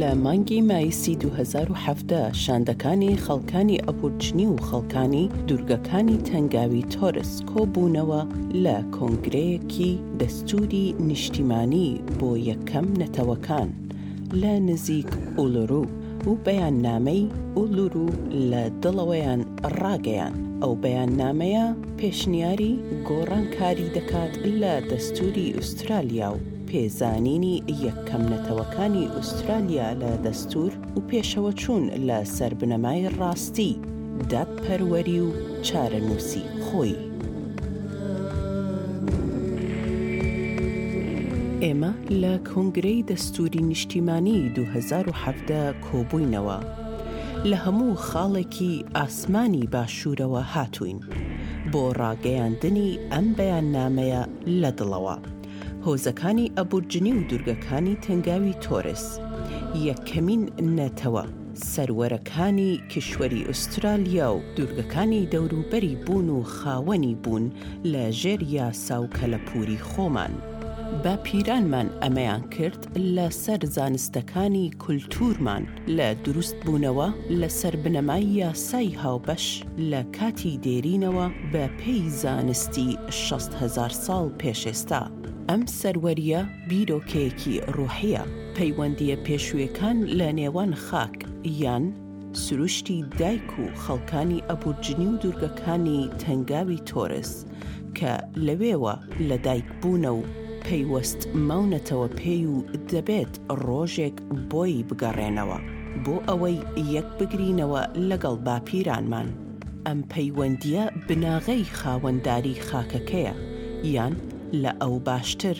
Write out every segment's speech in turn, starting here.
لە مانگی مایسی 2017 شاندەکانی خەڵکانی ئەبورجنی و خەڵکانی دوورگەکانی تەنگاوی تۆرس کۆبوونەوە لە کۆنگرەیەکی دەستووری نیشتیمانی بۆ یەکەم نەتەوەکان لە نزیک ئولوروو و بەیاننامەی ئولوروو لە دڵەوەیان ڕاگەیاند. ئەو بەیاننامەیە پێشنیاری گۆڕانکاری دەکات لە دەستووری ئوسترالیا و پێزانینی یەکەم نەتەوەکانی ئوسترالیا لە دەستوور، و پێشەوەچوون لە سەر بنەمای ڕاستی، دادپەروەری و چارەنووسی خۆی. ئێمە لە کۆنگرەی دەستووری نیشتیمانی دوو هەزار و حەڤدە کۆبووینەوە. لە هەموو خاڵێکی ئاسمانی باشوورەوە هاتووین، بۆ ڕاگەیاندنی ئەم بەیاننامەیە لە دڵەوە. هۆزەکانی ئەبورجنی و دورگەکانی تەنگاوی تۆرس یەکەمین نەتەوە سەروەرەکانی کیشوەری ئوسترالیا و دورگەکانی دەوروبەری بوون و خاوەنی بوون لە ژێر یاسا و کەلەپووری خۆمان. باپیرانمان ئەمەیان کرد لەسەر زانستەکانی کولتوورمان. لە دروست بوونەوە لەسەر بنەمای یاسای هاوبەش لە کاتی دێرینەوە بە پێی زانستی شەست هەزار ساڵ پێش ئێستا ئەم سەروەریە بیرۆکەیەکی ڕوحیە پەیوەندیە پێشوێکان لە نێوان خاک یان سروشتی دایک و خەڵکانی ئەبورجنی و دورگەکانی تەنگاوی تۆرس کە لەوێوە لە دایک بوونە و پەیوەست ماونەتەوە پێی و دەبێت ڕۆژێک بۆی بگەڕێنەوە بۆ ئەوەی یەک بگرینەوە لەگەڵ باپیرانمان. ئەم پەیوەندییە بناغەی خاوەنداری خاکەکەیە، یان لە ئەو باشتر،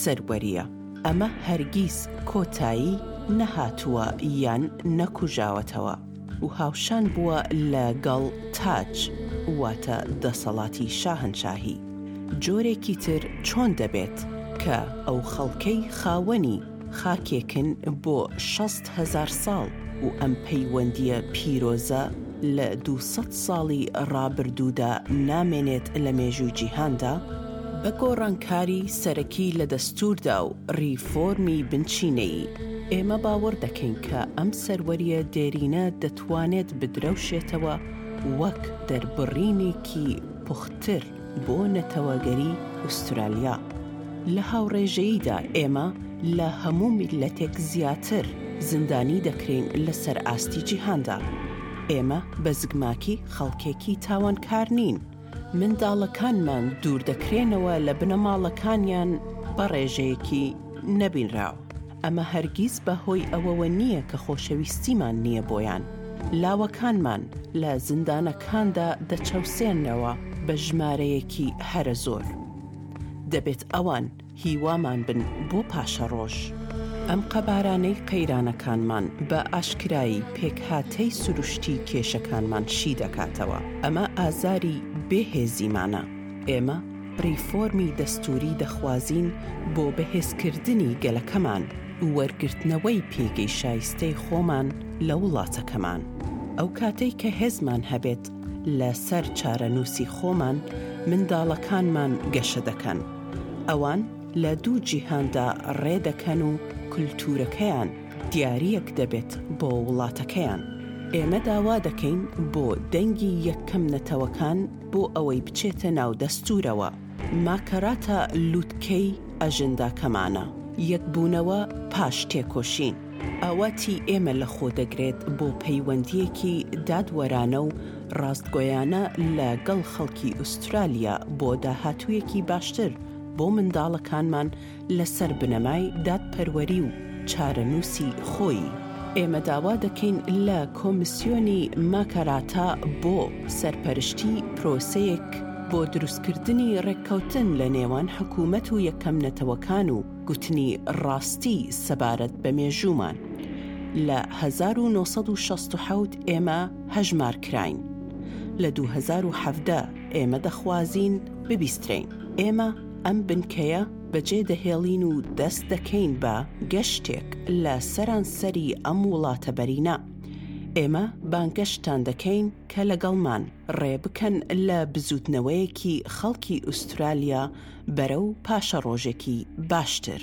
سەروەرییە. ئەمە هەرگیز کۆتایی نەهاتووە یان نەکوژاوەتەوە و هاوشان بووە لە گەڵ تاج واتە دەسەڵاتی شاهەنشاهی. جۆرێکی تر چۆن دەبێت کە ئەو خەڵکەی خاوەنی خاکێکن بۆ شەست هەزار ساڵ و ئەم پەیوەندییە پیرۆزە لە دوو سەد ساڵی ڕابردوودا نامێنێت لە مێژووی جیهاندا، بە گۆڕانکاری سەرەکی لە دەستووردا و ڕیفۆرمی بنچینەیی، ئێمە باوەڕ دەکەین کە ئەم سەروەرییە دێرینە دەتوانێت بدرەوشێتەوە وەک دەربڕینێکی پوختتر. بۆ نەتەوەگەری ئوسترالیا لە هاوڕێژەییدا ئێمە لە هەموو میللەتێک زیاتر زیندانی دەکرێین لەسەر ئاستی جیهاندا. ئێمە بە زگماکی خەڵکێکی تاوانکار نین. منداڵەکانمان دووردەکرێنەوە لە بنەماڵەکانیان بە ڕێژەیەکی نەبینراو. ئەمە هەرگیز بە هۆی ئەوەوە نییە کە خۆشەویستیمان نییە بۆیان. لاوەکانمان لە زیندانەکاندا دەچەوسێنرەوە بە ژمارەیەکی هەرە زۆر. دەبێت ئەوان هیوامان بن بۆ پاشەڕۆژ. ئەم قەبارانەی قەیرانەکانمان بە ئاشکرایی پێکهاتەی سروشتی کێشەکانمان شی دەکاتەوە. ئەمە ئازاری بێ هێزیمانە. ئێمە ڕیفۆرمی دەستووری دەخوازین بۆ بەهێزکردنی گەلەکەمان و وەرگرتنەوەی پێگەی شایستەی خۆمان لە وڵاتەکەمان. ئەو کاتەی کە هێزمان هەبێت لە سەر چارەنووسی خۆمان، منداڵەکانمان گەشە دەکەن. ئەوان لە دوو جیهاندا ڕێ دەکەن و کولتوورەکەیان دیارییەک دەبێت بۆ وڵاتەکەیان. ئێمە داوا دەکەین بۆ دەنگی یەکەم نەتەوەکان، بۆ ئەوەی بچێتە ناو دەستوورەوە. ماکەراتە لووتکەی ئەژنداکەمانە، یەکبوونەوە پاش تێکۆشین. ئاواتی ئێمە لەخۆ دەگرێت بۆ پەیوەندییەکی دادوەرانە و ڕاستگۆیانە لە گەڵ خەڵکی ئوسترالیا بۆ داهاتوویەکی باشتر بۆ منداڵەکانمان، لەسەر بنەمای دادپەروەری و چارەنووسی خۆیی. ئێمە داوا دەکەین لە کۆمسیۆنی ماکاراتا بۆ سەرپەرشتی پرۆسەیەک بۆ دروستکردنی ڕێککەوتن لە نێوان حکوومەت و یەکەم نەتەوەکان و گوتنی ڕاستی سەبارەت بە مێژوومان. لە هەزار و نۆ سەد و شەست و حەوت ئێمە هەژمار کراین. لە دوو هەزار و حەڤدە ئێمە دەخوازین ببیسترێین. ئێمە. ئەم بنکەیە بەجێ دەهێڵین و دەست دەکەین بە گەشتێک لە سەرانسەری ئەم وڵاتە بەرینە. ئێمە بانگەشتتان دەکەین کە لەگەڵمان ڕێ بکەن لە بزووتنەوەیەکی خەڵکی ئوسترالیا بەرەو پاشەڕۆژێکی باشتر.